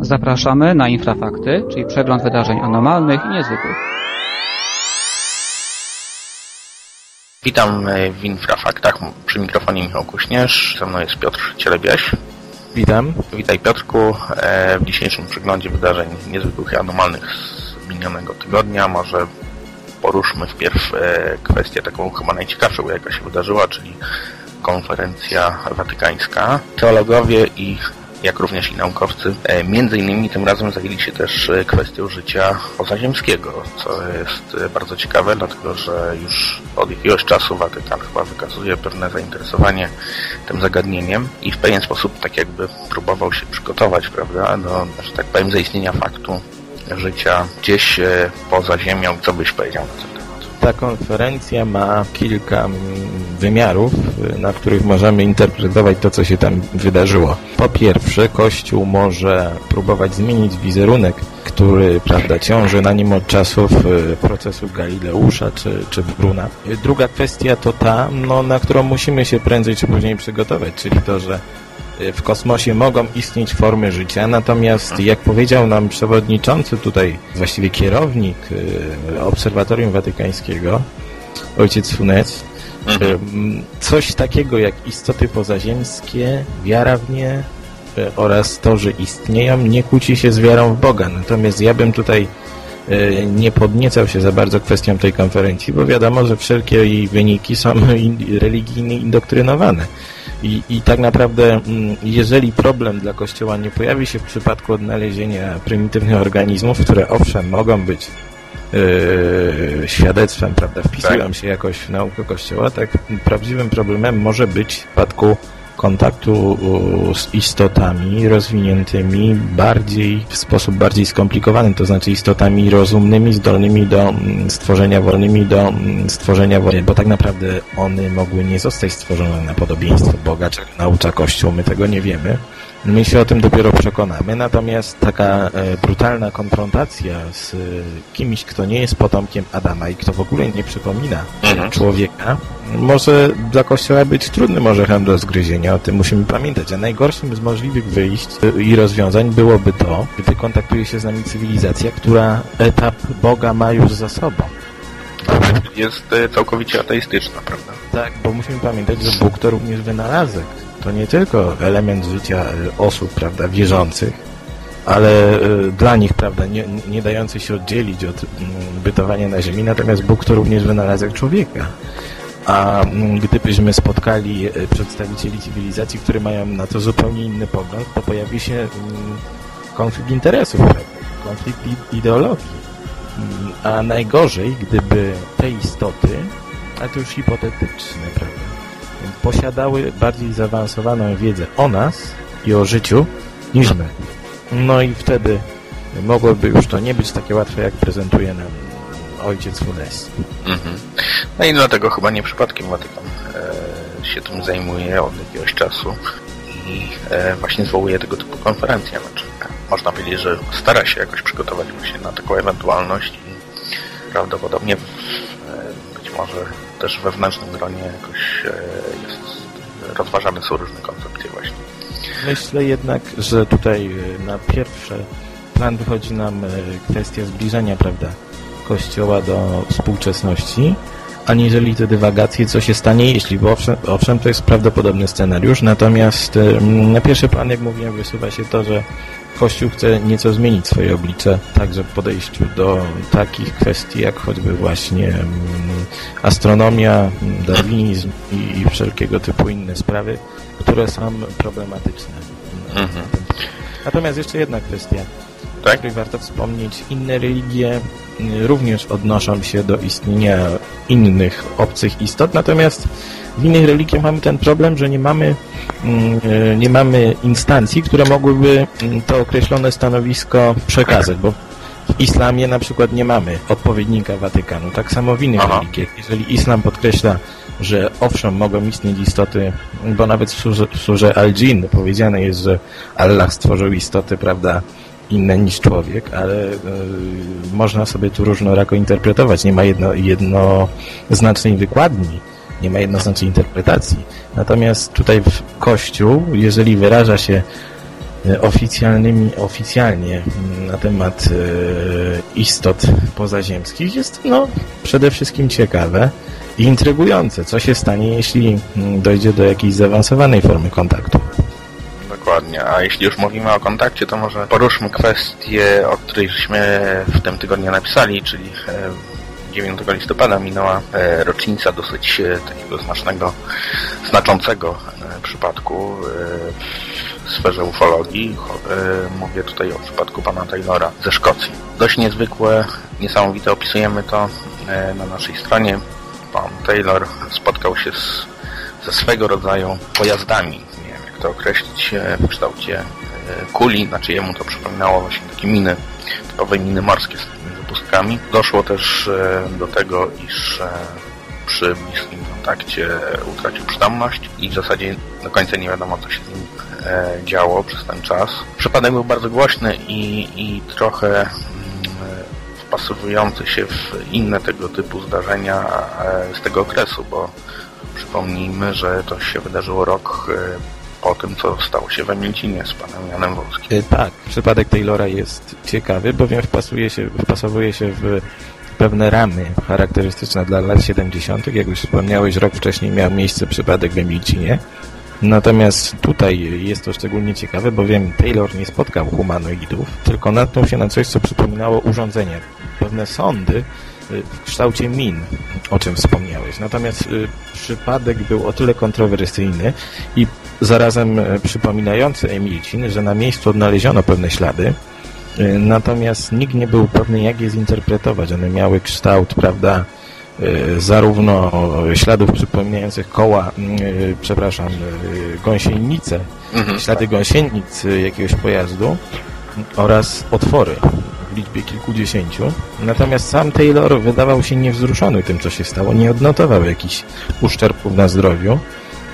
Zapraszamy na Infrafakty, czyli przegląd wydarzeń anormalnych i niezwykłych. Witam e, w Infrafaktach. Przy mikrofonie Michał Kuśnierz. Ze mną jest Piotr Cielebiaś. Witam. Witaj Piotrku. E, w dzisiejszym przeglądzie wydarzeń niezwykłych i anormalnych z minionego tygodnia może poruszmy wpierw e, kwestię taką chyba najciekawszą, jaka się wydarzyła, czyli konferencja watykańska. Teologowie i jak również i naukowcy. E, między innymi tym razem zajęli się też e, kwestią życia pozaziemskiego, co jest e, bardzo ciekawe, dlatego że już od jakiegoś czasu Watykan chyba wykazuje pewne zainteresowanie tym zagadnieniem i w pewien sposób tak jakby próbował się przygotować, prawda, do, że tak powiem, zaistnienia faktu życia gdzieś poza Ziemią. Co byś powiedział na ten temat? Ta konferencja ma kilka wymiarów, na których możemy interpretować to, co się tam wydarzyło. Po pierwsze, Kościół może próbować zmienić wizerunek, który prawda, ciąży na nim od czasów y, procesu Galileusza czy, czy Bruna. Druga kwestia to ta, no, na którą musimy się prędzej czy później przygotować, czyli to, że w kosmosie mogą istnieć formy życia, natomiast jak powiedział nam przewodniczący tutaj, właściwie kierownik y, Obserwatorium Watykańskiego, ojciec Funes, mhm. coś takiego jak istoty pozaziemskie, wiara w nie y, oraz to, że istnieją, nie kłóci się z wiarą w Boga. Natomiast ja bym tutaj y, nie podniecał się za bardzo kwestią tej konferencji, bo wiadomo, że wszelkie jej wyniki są religijnie indoktrynowane. I, I tak naprawdę, mm, jeżeli problem dla Kościoła nie pojawi się w przypadku odnalezienia prymitywnych organizmów, które owszem mogą być yy, świadectwem, prawda, wpisują tak. się jakoś w naukę Kościoła, tak prawdziwym problemem może być w przypadku kontaktu z istotami rozwiniętymi bardziej, w sposób bardziej skomplikowany, to znaczy istotami rozumnymi, zdolnymi do mm, stworzenia, wolnymi do mm, stworzenia, bo tak naprawdę one mogły nie zostać stworzone na podobieństwo Boga, czy naucza Kościół, my tego nie wiemy. My się o tym dopiero przekonamy, natomiast taka e, brutalna konfrontacja z e, kimś, kto nie jest potomkiem Adama i kto w ogóle nie przypomina mhm. człowieka, może dla Kościoła być trudnym orzechem do zgryzienia, o tym musimy pamiętać. A najgorszym z możliwych wyjść e, i rozwiązań byłoby to, gdy kontaktuje się z nami cywilizacja, która etap Boga ma już za sobą. Jest całkowicie ateistyczna, prawda? Tak, bo musimy pamiętać, że Bóg to również wynalazek to nie tylko element życia e, osób, prawda, wierzących, ale dla nich, prawda, nie, nie dający się oddzielić od mm, bytowania na ziemi, natomiast Bóg to również wynalazek człowieka. A mm, gdybyśmy spotkali e, przedstawicieli cywilizacji, które mają na to zupełnie inny pogląd, to pojawi się mm, konflikt interesów, konflikt ideologii. A najgorzej, gdyby te istoty, a to już hipotetyczne, prawda, posiadały bardziej zaawansowaną wiedzę o nas i o życiu niż my. No i wtedy mogłoby już to nie być takie łatwe, jak prezentuje nam ojciec Funes. Mhm. No i dlatego chyba nie przypadkiem Watykan e, się tym zajmuje od jakiegoś czasu i e, właśnie zwołuje tego typu konferencje. Znaczy, można powiedzieć, że stara się jakoś przygotować właśnie na taką ewentualność i prawdopodobnie e, być może też we wewnętrznym gronie jakoś e, jest, rozważane są różne koncepcje właśnie. Myślę jednak, że tutaj e, na pierwszy plan wychodzi nam e, kwestia zbliżenia, prawda, Kościoła do współczesności, aniżeli te dywagacje, co się stanie, jeśli, bo owszem, owszem to jest prawdopodobny scenariusz, natomiast na pierwszy plan, jak mówiłem, wysuwa się to, że Kościół chce nieco zmienić swoje oblicze, także w podejściu do takich kwestii, jak choćby właśnie astronomia, darwinizm i, i wszelkiego typu inne sprawy, które są problematyczne. Mhm. Natomiast jeszcze jedna kwestia, tak? której warto wspomnieć. Inne religie mm, również odnoszą się do istnienia innych obcych istot, natomiast w innych religiach mamy ten problem, że nie mamy, mm, e, nie mamy instancji, które mogłyby mm, to określone stanowisko przekazać, bo w islamie na przykład nie mamy odpowiednika Watykanu. Tak samo w innych Aha. religiach. Jeżeli islam podkreśla, że owszem, mogą istnieć istoty, bo nawet w surze, w surze Al-Jin powiedziane jest, że Allah stworzył istoty, prawda, inne niż człowiek, ale y, można sobie tu różnorako interpretować. Nie ma jedno, jednoznacznej wykładni nie ma jednoznacznej interpretacji. Natomiast tutaj w Kościół, jeżeli wyraża się e, oficjalnymi, oficjalnie na temat e, istot pozaziemskich jest no, przede wszystkim ciekawe i intrygujące. Co się stanie, jeśli dojdzie do jakiejś zaawansowanej formy kontaktu? A jeśli już mówimy o kontakcie, to może poruszmy kwestię, o której żeśmy w tym tygodniu napisali, czyli e, 9 listopada minęła e, rocznica dosyć e, takiego znacznego, znaczącego e, przypadku e, w sferze ufologii. E, Mówię tutaj o przypadku pana Taylora ze Szkocji. Dość niezwykłe, niesamowite opisujemy to e, na naszej stronie. Pan Taylor spotkał się z, ze swego rodzaju pojazdami, to określić, w kształcie e, kuli, znaczy jemu to przypominało właśnie takie miny, typowe miny morskie z takimi wypustkami. Doszło też e, do tego, iż e, przy bliskim kontakcie utracił przytomność i w zasadzie do końca nie wiadomo, co się z nim działo przez ten czas. Przypadek był bardzo głośny i, i trochę mm, wpasowujący się w inne tego typu zdarzenia z tego okresu, bo przypomnijmy, że to się wydarzyło rok po tym, co stało się w Emilcinie z panem Janem Wolskim. E, Tak, przypadek Taylora jest ciekawy, bowiem wpasuje się, wpasowuje się w pewne ramy charakterystyczne dla lat 70. Jak już wspomniałeś, rok wcześniej miał miejsce przypadek w Emilcinie. Natomiast tutaj jest to szczególnie ciekawe, bowiem Taylor nie spotkał humanoidów, tylko natknął się na coś, co przypominało urządzenie. Pewne sądy w kształcie min, o czym wspomniałeś. Natomiast y, przypadek był o tyle kontrowersyjny i zarazem y, przypominający Emilcin, że na miejscu odnaleziono pewne ślady, y, natomiast nikt nie był pewny, jak je zinterpretować. One miały kształt, prawda, y, zarówno śladów przypominających koła, y, przepraszam, y, gąsienice, Mhm. ślady gąsienic y, jakiegoś pojazdu oraz otwory liczbie kilkudziesięciu. Natomiast sam Taylor wydawał się niewzruszony tym, co się stało. Nie odnotował jakichś uszczerbków na zdrowiu.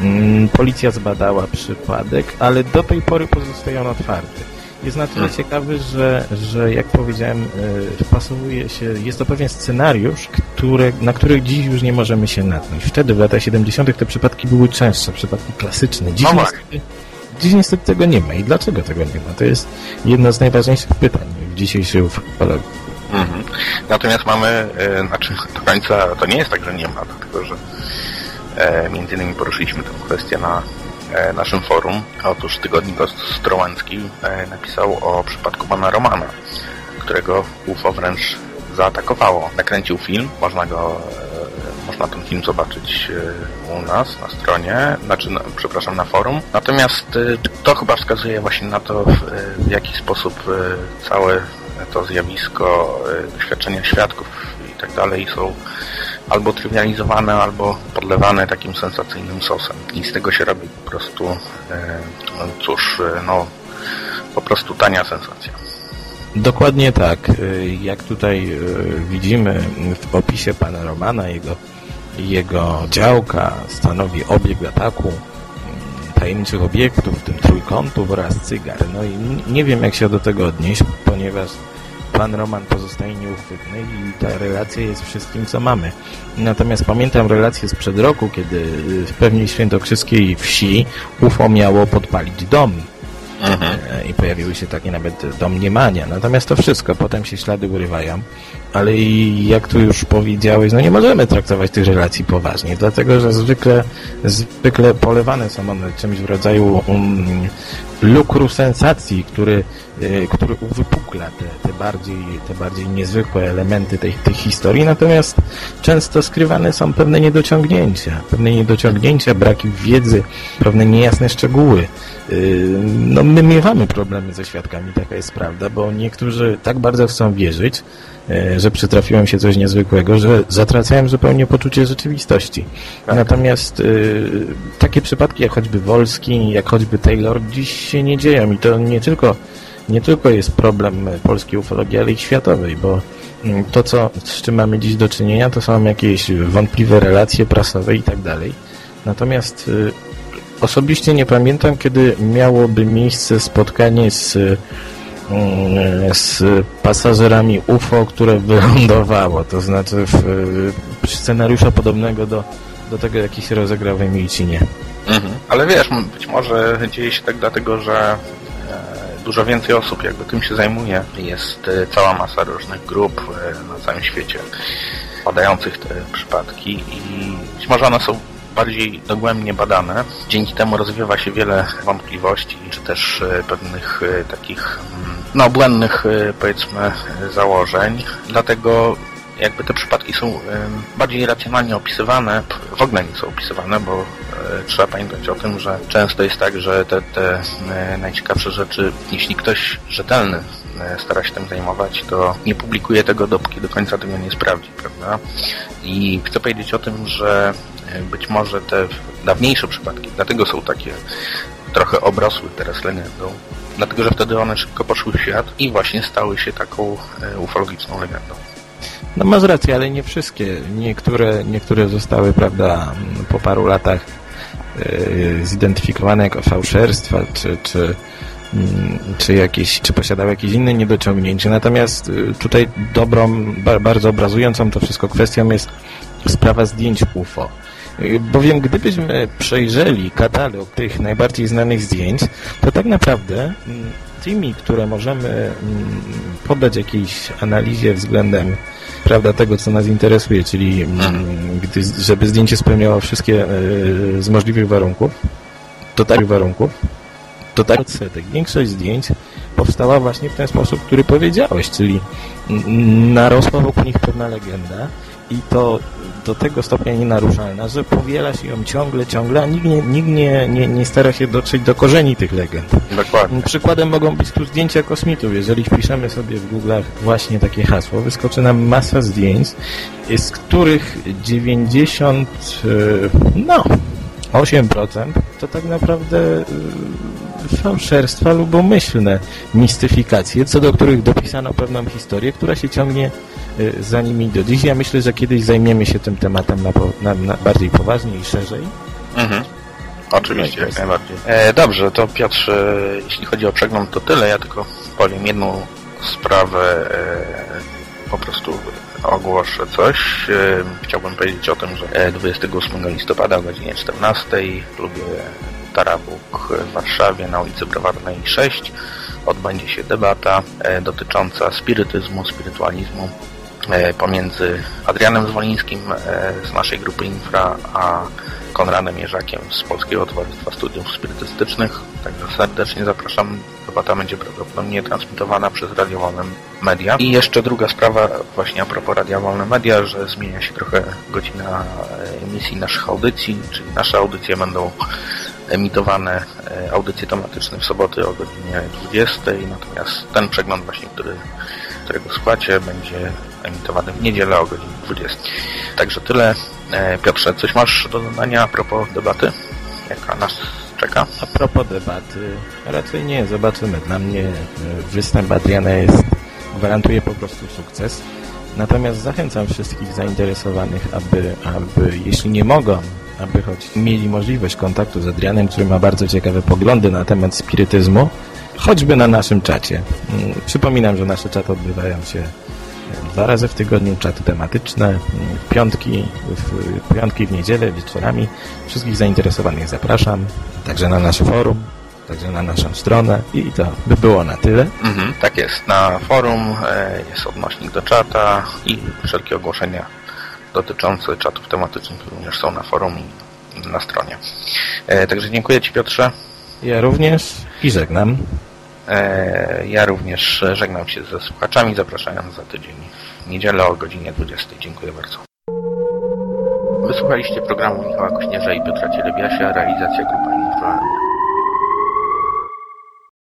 Mm, Policja zbadała przypadek, ale do tej pory pozostaje on otwarty. Jest na tyle Hmm. ciekawy, że, że jak powiedziałem, y, wpasowuje się, jest to pewien scenariusz, który, na który dziś już nie możemy się natknąć. Wtedy w latach 70. te przypadki były częstsze, przypadki klasyczne. Dziś No niestety, dziś niestety tego nie ma. I dlaczego tego nie ma? To jest jedno z najważniejszych pytań w dzisiejszej ufologii. Mhm. Natomiast mamy, e, znaczy do końca to nie jest tak, że nie ma, dlatego że e, między innymi poruszyliśmy tę kwestię na e, naszym forum. Otóż tygodnik Ostrołęcki e, napisał o przypadku pana Romana, którego UFO wręcz zaatakowało. Nakręcił film, można go, e, można ten film zobaczyć e, u nas na stronie, znaczy, na, przepraszam, na forum. Natomiast e, to chyba wskazuje właśnie na to, w, e, jaki sposób całe to zjawisko, doświadczenia świadków i tak dalej są albo trywializowane, albo podlewane takim sensacyjnym sosem. I z tego się robi po prostu, e, cóż, no, po prostu tania sensacja. Dokładnie tak. Jak tutaj widzimy w opisie pana Romana, jego, jego działka stanowi obiekt ataku mm, tajemniczych obiektów, w tym trójkątów oraz cygar. No i nie wiem, jak się do tego odnieść, ponieważ pan Roman pozostaje nieuchwytny i ta relacja jest wszystkim, co mamy. Natomiast pamiętam relację sprzed roku, kiedy y, w pewnej świętokrzyskiej wsi UFO miało podpalić dom E, i pojawiły się takie nawet domniemania. Natomiast to wszystko, potem się ślady urywają, ale i jak tu już powiedziałeś, no nie możemy traktować tych relacji poważnie, dlatego że zwykle, zwykle polewane są one czymś w rodzaju um, lukru sensacji, który, e, który uwypukla te, te, bardziej, te bardziej niezwykłe elementy tej, tej historii, natomiast często skrywane są pewne niedociągnięcia, pewne niedociągnięcia, braki wiedzy, pewne niejasne szczegóły. Yy, No my miewamy problemy ze świadkami, taka jest prawda, bo niektórzy tak bardzo chcą wierzyć, e, że przytrafiło im się coś niezwykłego, że zatracają zupełnie poczucie rzeczywistości. Natomiast e, takie przypadki jak choćby Wolski, jak choćby Taylor dziś się nie dzieją i to nie tylko, nie tylko jest problem polskiej ufologii, ale i światowej, bo mm, to, co, z czym mamy dziś do czynienia, to są jakieś wątpliwe relacje prasowe i tak dalej. Natomiast y, Osobiście nie pamiętam, kiedy miałoby miejsce spotkanie z, mm, z pasażerami UFO, które wylądowało. To znaczy w, scenariusza podobnego do, do tego, jaki się rozegrał w Emilcinie. Mhm. Ale wiesz, być może dzieje się tak dlatego, że dużo więcej osób jakby tym się zajmuje. Jest e, cała masa różnych grup e, na całym świecie badających te przypadki i być może one są bardziej dogłębnie badane. Dzięki temu rozwiewa się wiele wątpliwości, czy też e, pewnych e, takich mm, no, błędnych e, powiedzmy e, założeń. Dlatego jakby te przypadki są bardziej racjonalnie opisywane, w ogóle nie są opisywane, bo e, trzeba pamiętać o tym, że często jest tak, że te, te e, najciekawsze rzeczy, jeśli ktoś rzetelny e, stara się tym zajmować, to nie publikuje tego, dopóki do końca tego nie sprawdzi, prawda? I chcę powiedzieć o tym, że być może te dawniejsze przypadki, dlatego są takie trochę obrosły teraz legendą, dlatego że wtedy one szybko poszły w świat i właśnie stały się taką ufologiczną legendą. No masz rację, ale nie wszystkie. Niektóre, niektóre zostały, prawda, po paru latach yy, zidentyfikowane jako fałszerstwa, czy, czy, mm, czy, jakieś, czy posiadały jakieś inne niedociągnięcia. Natomiast y, tutaj dobrą, ba, bardzo obrazującą to wszystko kwestią jest sprawa zdjęć UFO. Bowiem gdybyśmy przejrzeli katalog tych najbardziej znanych zdjęć, to tak naprawdę mm, tymi, które możemy mm, poddać jakiejś analizie względem prawda, tego, co nas interesuje, czyli mm, gdy, żeby zdjęcie spełniało wszystkie e, z możliwych warunków, to tak warunków, to tak odsetek. Większość zdjęć powstała właśnie w ten sposób, który powiedziałeś, czyli narosła wokół nich pewna legenda i to do tego stopnia nienaruszalna, że powiela się ją ciągle, ciągle, a nikt nie, nikt nie, nie, nie stara się dotrzeć do korzeni tych legend. Dokładnie. Przykładem mogą być tu zdjęcia kosmitów. Jeżeli wpiszemy sobie w Google'ach właśnie takie hasło, wyskoczy nam masa zdjęć, z których 90, e, no, 8% to tak naprawdę e, fałszerstwa lub umyślne mistyfikacje, co do których dopisano pewną historię, która się ciągnie e, za nimi do dziś. Ja myślę, że kiedyś zajmiemy się tym tematem na, na, na bardziej poważnie i szerzej. Mhm. Oczywiście, jak najbardziej. E, dobrze, to Piotr, e, jeśli chodzi o przegląd, to tyle. Ja tylko powiem jedną sprawę, e, po prostu ogłoszę coś. E, chciałbym powiedzieć o tym, że e, 28 listopada o godzinie 14 w klubie Tarabuk w Warszawie na ulicy Browarnej 6 odbędzie się debata e, dotycząca spirytyzmu, spirytualizmu e, pomiędzy Adrianem Zwolińskim e, z naszej grupy Infra, a Konradem Jerzakiem z Polskiego Towarzystwa Studiów Spirytystycznych. Także serdecznie zapraszam. Debata będzie prawdopodobnie transmitowana przez Radio Wolne Media. I jeszcze druga sprawa, właśnie a propos Radia Wolne Media, że zmienia się trochę godzina emisji naszych audycji, czyli nasze audycje będą emitowane e, audycje tematyczne w soboty o godzinie 20, natomiast ten przegląd właśnie, który, którego słuchacie, będzie emitowany w niedzielę o godzinie 20. Także tyle. E, Piotrze, coś masz do dodania a propos debaty, jaka nas czeka? A propos debaty, raczej nie, zobaczymy. Dla mnie e, występ Adriana jest, gwarantuje po prostu sukces. Natomiast zachęcam wszystkich zainteresowanych, aby, aby jeśli nie mogą, aby choć mieli możliwość kontaktu z Adrianem, który ma bardzo ciekawe poglądy na temat spirytyzmu, choćby na naszym czacie. Mm, Przypominam, że nasze czaty odbywają się dwa razy w tygodniu, czaty tematyczne, mm, w piątki, w piątki w niedzielę, wieczorami. Wszystkich zainteresowanych zapraszam, także na nasze forum, także na naszą stronę i to by było na tyle. Mhm, tak jest. Na forum e, jest odnośnik do czata i wszelkie ogłoszenia dotyczące czatów tematycznych również są na forum i na stronie. E, Także dziękuję Ci Piotrze. Ja również i żegnam. E, Ja również żegnam się ze słuchaczami, zapraszając za tydzień w niedzielę o godzinie 20. Dziękuję bardzo. Wysłuchaliście programu Michała Kośnierza i Piotra Cielebiasia, realizacja grupa Infra